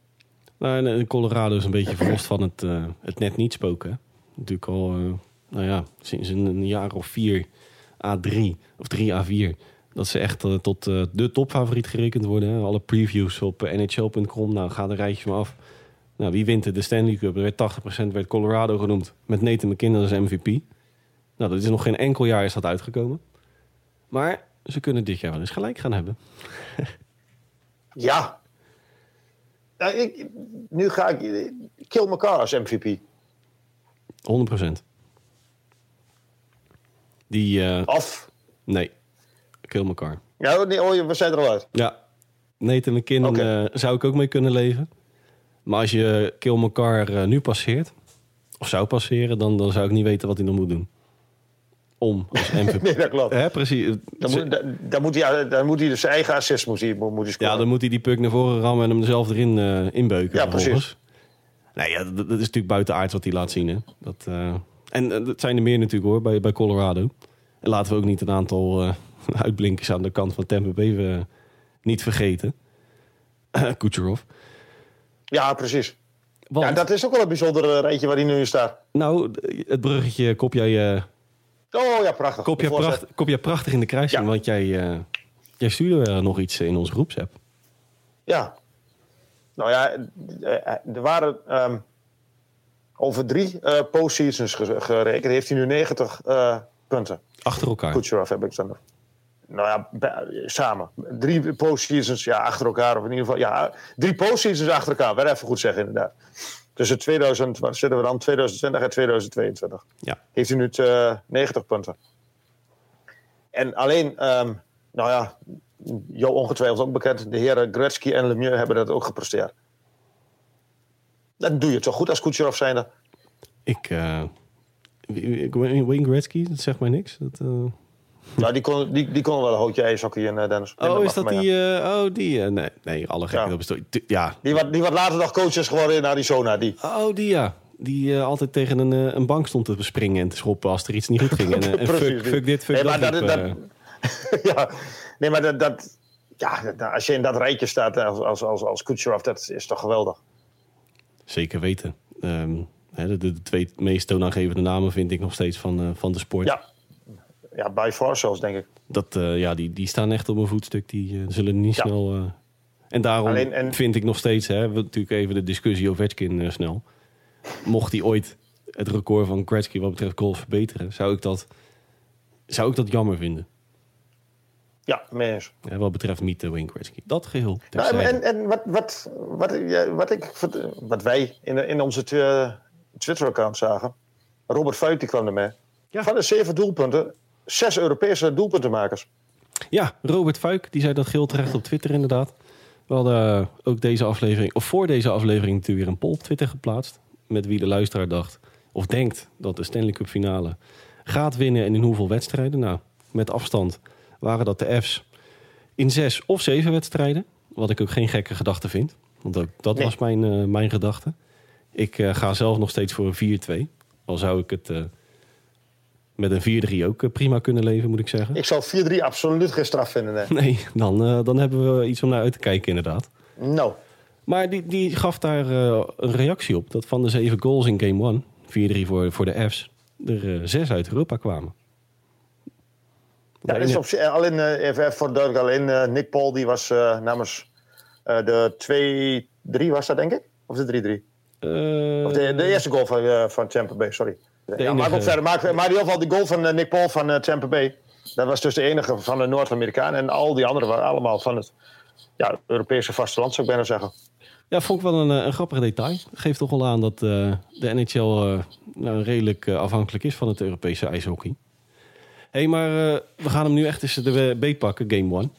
Nou, en Colorado is een beetje verlost van het, eh, het net niet spoken. Natuurlijk al, eh, nou ja, sinds een, een jaar of vier A3 of 3 A4. Dat ze echt eh, tot eh, de topfavoriet gerekend worden. Alle previews op eh, nhl.com. Nou, ga er rijtje maar af. Nou, wie wint de Stanley Cup? Er werd 80% werd Colorado genoemd. Met Nathan McKinnon als MVP. Nou, dat is nog geen enkel jaar is dat uitgekomen. Maar ze kunnen dit jaar wel eens gelijk gaan hebben. <laughs> Ja. Nou, ik, nu ga ik. Kill elkaar als MVP. 100%. Die, eh, Of. nee, kill elkaar. Ja, nee, oh, we zijn er al uit. Ja, Nathan McKinnon Oké. eh, zou ik ook mee kunnen leven. Maar als je Kill elkaar eh, nu passeert, of zou passeren, dan, dan zou ik niet weten wat hij nog moet doen. Om als <laughs> MVP. Nee, dat klopt. Hè, precies. Dan moet, dan, dan moet hij, dan moet hij dus zijn eigen assist moet hij, moet hij scoren. Ja, dan moet hij die puck naar voren rammen en hem er zelf erin eh, inbeuken. Ja, precies. Nee, ja, dat, dat is natuurlijk buitenaard wat hij laat zien. Hè. Dat, eh, en eh, dat zijn er meer natuurlijk hoor, bij, bij Colorado. En laten we ook niet een aantal <laughs> uitblinkers aan de kant van Tampa Bay niet vergeten. <laughs> Kucherov. Ja, precies. Want, Ja, dat is ook wel een bijzonder rijtje waar hij nu in staat. Nou, het bruggetje kop jij Oh ja, prachtig. Kop je, pracht, kop prachtig in de kruising, Ja. want jij, eh, jij stuurde eh, nog iets in onze groepsapp. Ja. Nou ja, eh, er waren ehm, over drie eh postseasons ge- gerekend. Heeft hij nu 90 eh, punten. Achter elkaar. Kucherov heb ik dan. Nou ja, samen. Drie postseasons ja, achter elkaar. Of in ieder geval, ja, drie postseasons achter elkaar. Wel even goed zeggen, inderdaad. Tussen 2000, waar zitten we dan? 2020 en 2022. Ja. Heeft hij nu eh, 90 punten. En alleen, ehm, nou ja, jou ongetwijfeld ook bekend. De heren Gretzky en Lemieux hebben dat ook gepresteerd. Dat doe je toch goed als Kucherov zijnde. Ik, eh, wie- Wayne Gretzky, dat zegt mij niks. Dat, eh, Nou, die kon, die, die kon wel een houtje ijshockey in, eh, Dennis. Oh, is dat die... eh, oh, die... eh, nee, nee, alle gekheid Ja. Ja. Die wat, die wat later nog coach is geworden in Arizona. Die. Oh, die ja. Die altijd tegen een, een bank stond te springen en te schoppen als er iets niet goed ging. En, <laughs> fuck, fuck dit, fuck Nee, dat. maar dat- riep, dat- <laughs> ja, nee, maar dat, dat, ja, dat- als je in dat rijtje staat als, als, als, als Kucherov, dat is toch geweldig. Zeker weten. Ehm, hè, de, de twee meest toonaangevende namen vind ik nog steeds van, van de sport. Ja, ja by far zelfs, denk ik. Dat, eh, ja, die, die staan echt op een voetstuk. Die eh, zullen niet Ja. snel... eh, en daarom Alleen- en- vind ik nog steeds... Hè, natuurlijk even de discussie Ovechkin eh, snel. Mocht hij ooit het record van Gretzky wat betreft goals verbeteren... zou ik dat, zou ik dat jammer vinden. Ja, mee eens. Hè, wat betreft niet de Wayne Gretzky. Dat geheel Nou, en en wat, wat, wat, ja, wat, ik, wat wij in, in onze tw- Twitter-account zagen. Robert Fuik die kwam ermee. Ja. Van de zeven doelpunten, zes Europese doelpuntenmakers. Ja, Robert Fuik, die zei dat geheel terecht op Twitter inderdaad. We hadden ook deze aflevering, of voor deze aflevering natuurlijk weer een poll op Twitter geplaatst. Met wie de luisteraar dacht, of denkt dat de Stanley Cup finale gaat winnen en in hoeveel wedstrijden. Nou, met afstand waren dat de F's in zes of zeven wedstrijden. Wat ik ook geen gekke gedachte vind. Want ook dat Nee. was mijn, eh, mijn gedachte. Ik eh, ga zelf nog steeds voor een 4-2. Al zou ik het eh, met een 4-3 ook eh, prima kunnen leven, moet ik zeggen. Ik zou 4-3 absoluut geen straf vinden. Nee. Nee, dan, eh, dan hebben we iets om naar uit te kijken, inderdaad. Nou, Maar die, die gaf daar eh, een reactie op. Dat van de zeven goals in game 1, 4-3 voor, voor de F's, er eh, zes uit Europa kwamen. Ja, dat is op, alleen, even, voor de duidelijk, alleen Nick Paul die was namens de 2-3 was dat denk ik? Of de 3-3? Eh, Of de, de eerste goal van, van Tampa Bay, sorry. Ja, maak op verder. Maak, maar in ieder geval die goal van eh, Nick Paul van eh, Tampa Bay. Dat was dus de enige van de Noord-Amerikaan. En al die anderen waren allemaal van het ja, Europese vasteland, zou ik bijna zeggen. Ja, vond ik wel een, eh, een grappig detail. Geeft toch wel aan dat de NHL nou, redelijk afhankelijk is van het Europese ijshockey. Hé, hey, maar we gaan hem nu echt eens de beet pakken, game 1.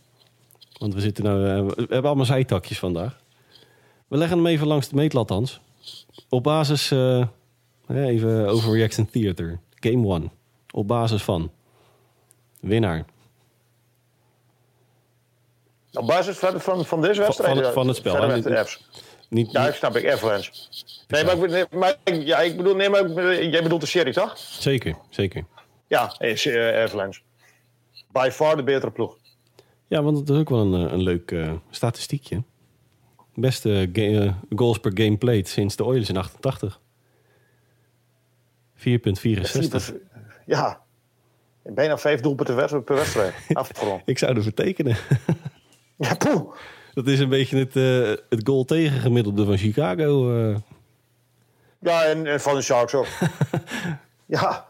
Want we, zitten nou, we hebben allemaal zijtakjes vandaag. We leggen hem even langs de meetlat, Hans. Op basis, even over Reaction Theater. Game 1. Op basis van winnaar. Op basis van, van, van deze wedstrijd? van van het spel, apps. Niet, Ja, ik snap ik. Avalanche. Nee, maar, ik, maar ja, ik bedoel, nee, maar jij bedoelt de serie, toch? Zeker, zeker. Ja, eh, eh, Avalanche. By far de betere ploeg. Ja, want dat is ook wel een, eh, een leuk eh, statistiekje. Beste goals per game played sinds de Oilers in 88. 4,64. Ja, bijna vijf doelpunten per wedstrijd. <laughs> Afgerond. Ik zou ervoor tekenen. <laughs> Ja, poeh. Dat is een beetje het, eh, het goal tegengemiddelde van Chicago. eh. Ja, en, en van de Sharks ook. <laughs> ja,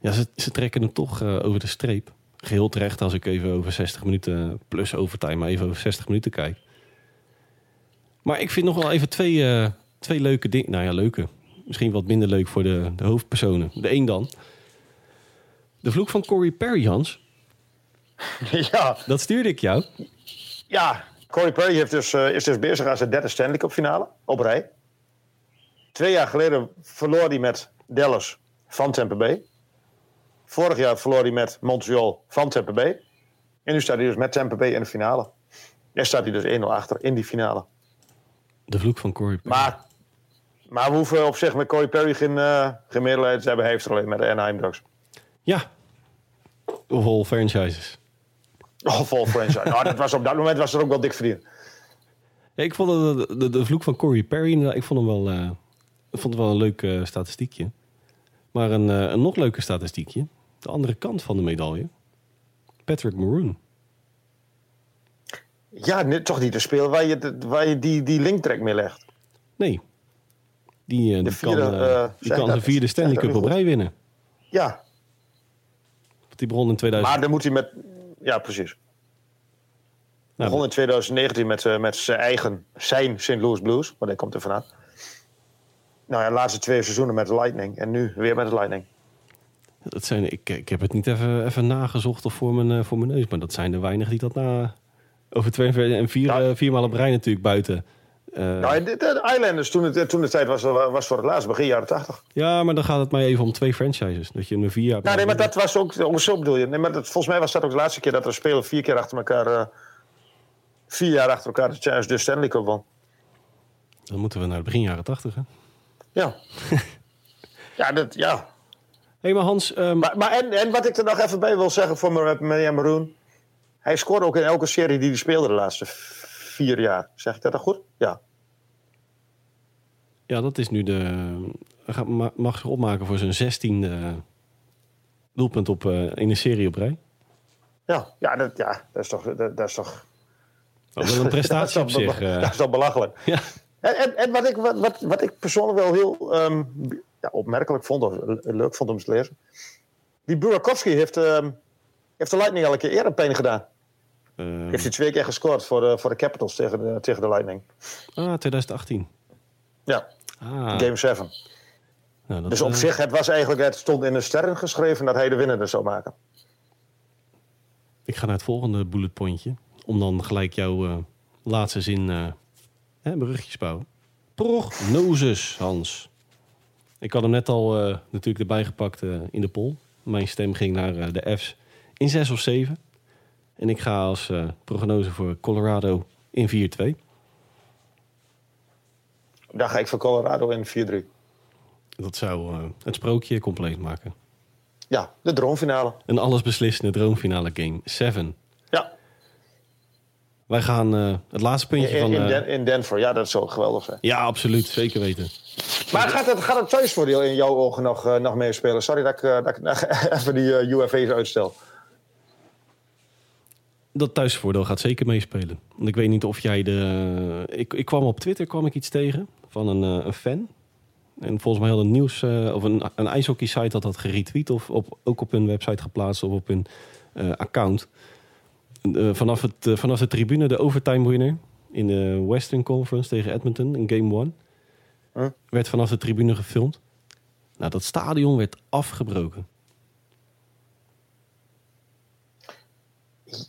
Ja, ze, ze trekken hem toch eh, over de streep. Geheel terecht als ik even over 60 minuten, plus overtime, maar even over 60 minuten kijk. Maar ik vind nog wel even twee, twee leuke dingen. Nou ja, leuke. Misschien wat minder leuk voor de, de hoofdpersonen. De een dan. De vloek van Corey Perry, Hans. <laughs> ja, Dat stuurde ik jou. ja. Corey Perry heeft dus, eh, is dus bezig aan zijn derde Stanley Cup finale op rij. Twee jaar geleden verloor hij met Dallas van Tampa Bay. Vorig jaar verloor hij met Montreal van Tampa Bay. En nu staat hij dus met Tampa Bay in de finale. En staat hij dus 1-0 achter in die finale. De vloek van Corey Perry. Maar, maar we hoeven op zich met Corey Perry geen, geen medelijden te hebben. Heeft er alleen met de Anaheim Ducks. Ja. Of all franchises. Oh, vol franchise. nou, dat was op dat moment was er ook wel dik verdiend. Ja, ik vond de, de, de, vloek van Corey Perry, inderdaad, ik vond hem wel, eh, ik vond het wel een leuk eh, statistiekje. Maar een, een nog leuker statistiekje. de andere kant van de medaille. Patrick Maroon. Ja, nee, toch niet de speel waar je, waar je die, die linktrek mee legt. Nee. Die, eh, die vierde, kan, eh, eh, die kan zijn vierde Stanley Cup op rij winnen. Ja, Want die begon in 2000. maar dan moet hij met... Ja, precies. Nou, begon in 2019 met, met zijn eigen, zijn St. Louis Blues. Want hij komt er vandaan. Nou ja, de laatste twee seizoenen met de Lightning. En nu weer met de Lightning. dat zijn, ik, ik heb het niet even, even nagezocht of voor mijn, voor mijn neus. Maar dat zijn er weinig die dat na... Over twee en vier, Ja. eh, viermaal op rij natuurlijk buiten. Eh, Nou, de, de Islanders, toen, het, toen tijd was, was voor het laatst, begin jaren 80. Ja, maar dan gaat het mij even om twee franchises. Dat je hem vier jaar... Nou, nee, maar dat was ook, zo bedoel je. Nee, maar dat, volgens mij was dat ook de laatste keer dat er een speler vier keer achter elkaar, eh, vier jaar achter elkaar de, Champions- de Stanley Cup won. Dan moeten we naar de begin jaren tachtig, hè? Ja. <laughs> ja, dat, ja. Hé, maar Hans... ehm, Maar, maar en, en wat ik er nog even bij wil zeggen voor Mar- Maria Maroon. Hij scoorde ook in elke serie die hij speelde de laatste vier jaar. Zeg ik dat dan goed? Ja. Ja, dat is nu de... Mag zich opmaken voor zijn zestiende doelpunt op, eh, in een serie op rij. Ja, ja, dat, ja dat is toch... Dat, dat is toch Dat is een <laughs> prestatie op zich. eh. Dat is toch belachelijk. ja. En, en, en wat, ik, wat, wat, wat ik persoonlijk wel heel ehm, ja, opmerkelijk vond, of le- leuk vond om te lezen. Die Burakovsky heeft, ehm, heeft de Lightning al een keer eerder pijn gedaan. Ehm, Heeft hij twee keer gescoord voor de, voor de Capitals tegen de, tegen de Lightning. ah, 2018. Ja, Ah, game 7. nou, Dus op eh, zich, het was eigenlijk, het stond in de sterren geschreven dat hij de winnende zou maken. Ik ga naar het volgende bulletpointje. Om dan gelijk jouw eh, laatste zin eh hè, bruggetjes bouwen. Prognoses, Hans. Ik had hem net al eh, natuurlijk erbij gepakt eh, in de poll. Mijn stem ging naar eh, de F's in 6 of 7. En ik ga als eh, prognose voor Colorado in 4-2. Daar ga ik voor Colorado in 4-3. Dat zou eh, het sprookje compleet maken. Ja, de droomfinale. Een allesbeslissende droomfinale game 7. Ja, Wij gaan eh, het laatste puntje in, van... in, Den- in Denver. Ja, dat zou geweldig zijn. ja, absoluut. Zeker weten. Maar gaat het, gaat het thuisvoordeel in jouw ogen nog, nog meespelen? Sorry dat ik, dat ik <laughs> even die UFA's uitstel. Dat thuisvoordeel gaat zeker meespelen. Want ik weet niet of jij de... Ik, ik kwam op Twitter kwam ik iets tegen van een, eh, een fan. En volgens mij had een nieuws... eh, of een, een ijshockey site had dat geretweet. Of op, ook op hun website geplaatst of op hun eh, account. Vanaf, het, vanaf de tribune de overtime winner in de Western Conference tegen Edmonton in Game 1. Huh? Werd vanaf de tribune gefilmd. Nou, dat stadion werd afgebroken.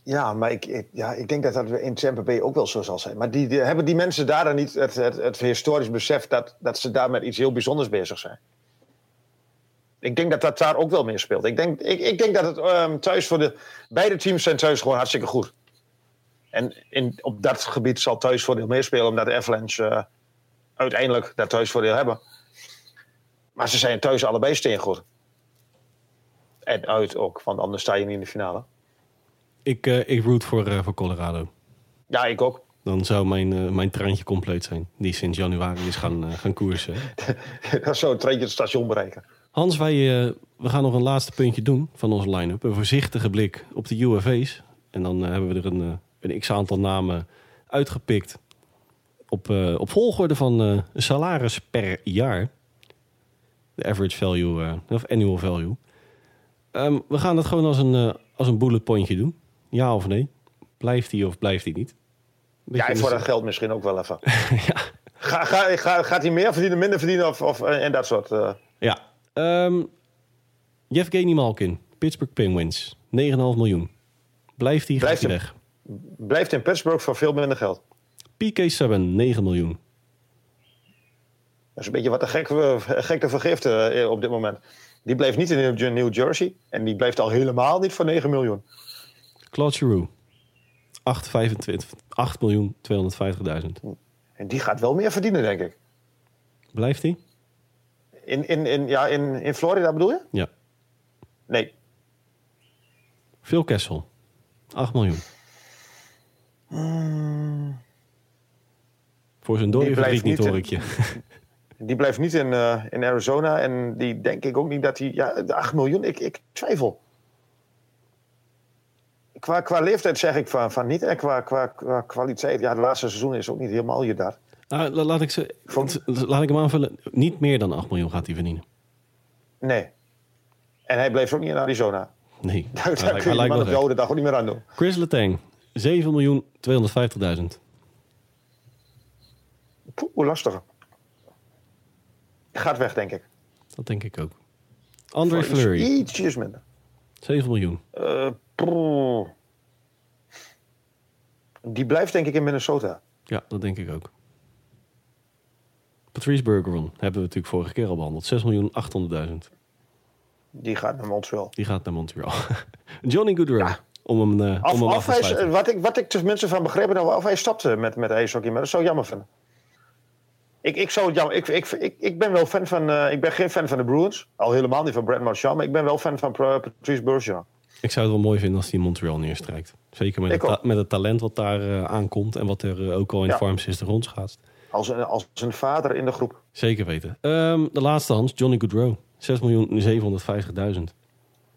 Ja, maar ik, ja, ik denk dat dat in Tampa Bay ook wel zo zal zijn. Maar die, hebben die mensen daar dan niet het, het, het historisch besef dat, dat ze daar met iets heel bijzonders bezig zijn? Ik denk dat dat daar ook wel meer speelt. Ik denk, ik, ik denk dat het ehm, thuis voor de... Beide teams zijn thuis gewoon hartstikke goed. En in, op dat gebied zal thuisvoordeel meespelen... omdat de Avalanche eh, uiteindelijk dat thuisvoordeel hebben. Maar ze zijn thuis allebei steengoed. En uit ook, want anders sta je niet in de finale. Ik, eh, ik root voor, eh, voor Colorado. Ja, ik ook. Dan zou mijn, eh, mijn traantje compleet zijn. Die sinds januari is gaan, gaan koersen. <laughs> Het treintje het station bereiken. Hans, wij we gaan nog een laatste puntje doen van onze line-up. Een voorzichtige blik op de UFA's. En dan hebben we er een, een x-aantal namen uitgepikt. Op, op volgorde van salaris per jaar. De average value, of annual value. Ehm, we gaan het gewoon als een, als een bullet pointje doen. Ja of nee? Blijft die of blijft die niet? Ja, en voor dat geld misschien ook wel even. <laughs> ja. Ga, ga, ga, gaat hij meer verdienen, minder verdienen of, of, eh, en dat soort... eh, Ja. Ehm Yevgeny Malkin, Pittsburgh Penguins, 9,5 miljoen. Blijft hij, Blijft hij weg. blijft in Pittsburgh voor veel minder geld. PK Subban, 9 miljoen. Dat is een beetje wat de gek, eh, gek te vergiften eh, op dit moment. Die bleef niet in New Jersey. En die blijft al helemaal niet voor 9 miljoen. Claude Giroux, 8,25 8 miljoen 250.000. En die gaat wel meer verdienen, denk ik. Blijft hij? In, in, in, ja, in, in Florida bedoel je? Ja. Nee. Phil Kessel, 8 miljoen. Voor zijn dode verdriet niet, hoor ik je. Die blijft niet in, eh, in Arizona. En die denk ik ook niet dat hij... Ja, de 8 miljoen, ik, ik twijfel. Qua, qua leeftijd zeg ik van, van niet. En qua, qua, qua kwaliteit. Ja, de laatste seizoen is ook niet helemaal je daar. Nou, la- laat, ik ze, Vond- laat ik hem aanvullen. Niet meer dan 8 miljoen gaat hij verdienen. Nee. En hij bleef ook niet in Arizona. Nee, <laughs> Daar, daar lijkt- kun je man op de oude dag ook niet meer aan doen. Chris Letang, 7 miljoen 250.000. Poeh, lastig. Gaat weg, denk ik. Dat denk ik ook. Andre Voor Fleury, Ietsjes minder. 7 miljoen. Eh. Die blijft denk ik in Minnesota. Ja, dat denk ik ook. Patrice Bergeron hebben we natuurlijk vorige keer al behandeld. 6 miljoen 800.000. Die gaat naar Montreal. Die gaat naar Montreal. <laughs> Johnny Goodrow. Om hem, eh, om hem af of te hij, wat, ik, wat ik tenminste van begrepen heb, of hij stopte met, met ijshockey. Maar dat zou ik jammer vinden. Ik, ik, zou het jammer, ik, ik, ik, ik ben wel fan van... eh, ik ben geen fan van de Bruins. Al helemaal niet van Brad Marchand. Maar ik ben wel fan van Patrice Bergeron. Ik zou het wel mooi vinden als hij in Montreal neerstrijkt. Zeker met, het, met talent wat daar eh, aankomt. En wat er eh, ook al in Ja. Farm System rondgaat. Als een, als een vader in de groep. Zeker weten. Ehm, de laatste Hans, Johnny Goodrow. 6 miljoen 750.000.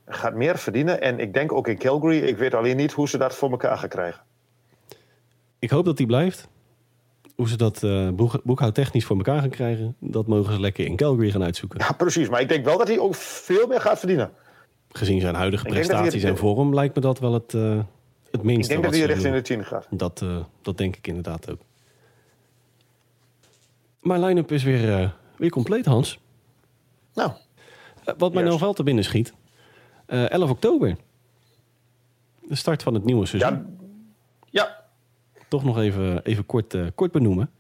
Gaat meer verdienen. En ik denk ook in Calgary. Ik weet alleen niet hoe ze dat voor elkaar gaan krijgen. Ik hoop dat hij blijft. Hoe ze dat boek, boekhoudtechnisch voor elkaar gaan krijgen, dat mogen ze lekker in Calgary gaan uitzoeken. Ja, precies. Maar ik denk wel dat hij ook veel meer gaat verdienen. Gezien zijn huidige Ik prestaties en vorm lijkt me dat wel het, eh, het Ik minste. denk dat hij doen. de 10 gaat. Dat, eh, dat denk ik inderdaad ook. Mijn line-up is weer, eh, weer compleet, Hans. Nou, wat mij nou wel te binnen schiet. Eh 11 oktober. De start van het nieuwe seizoen. ja. Ja, Toch nog even, even kort, kort benoemen.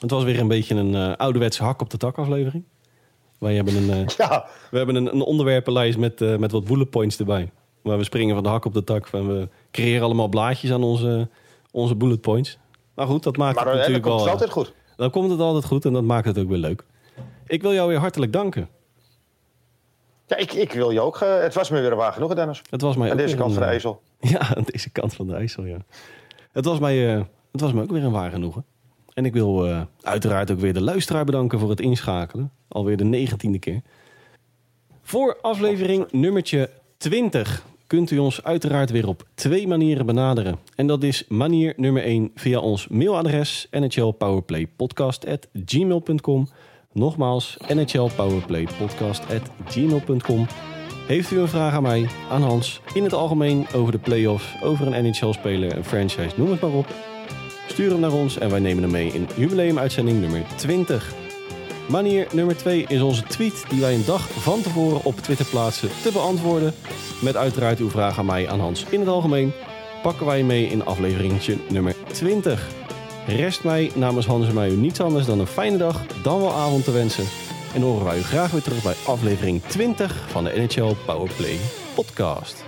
Het was weer een beetje een ouderwetse hak op de tak aflevering. Wij hebben een, eh, <laughs> ja. we hebben een, een onderwerpenlijst met, eh, met wat bullet points erbij. Waar we springen van de hak op de tak. En we creëren allemaal blaadjes aan onze, onze bullet points. Maar goed, dat maakt Maar het eh, dan natuurlijk komt wel... het eh, altijd goed. Dan komt het altijd goed en dat maakt het ook weer leuk. Ik wil jou weer hartelijk danken. Ja, ik, ik wil je ook. het was me weer waar genoeg, Dennis. Het was mij Aan deze kant een, van de IJssel. <laughs> Ja, aan deze kant van de IJssel, ja. Het was mij, het was mij ook weer een waar genoegen. En ik wil eh, uiteraard ook weer de luisteraar bedanken voor het inschakelen. Alweer de negentiende keer. Voor aflevering nummertje 20 kunt u ons uiteraard weer op twee manieren benaderen. En dat is manier nummer 1 via ons mailadres nhlpowerplaypodcast.gmail.com Nogmaals, nhlpowerplaypodcast.gmail.com heeft u een vraag aan mij, aan Hans, in het algemeen over de play-offs, over een NHL-speler, een franchise, noem het maar op? Stuur hem naar ons en wij nemen hem mee in jubileumuitzending nummer 20. Manier nummer 2 is onze tweet die wij een dag van tevoren op Twitter plaatsen te beantwoorden. Met uiteraard uw vraag aan mij, aan Hans in het algemeen. Pakken wij mee in afleveringetje nummer 20. Rest mij namens Hans en mij u niets anders dan een fijne dag, dan wel avond te wensen. En horen wij u graag weer terug bij aflevering 20 van de NHL Powerplay podcast.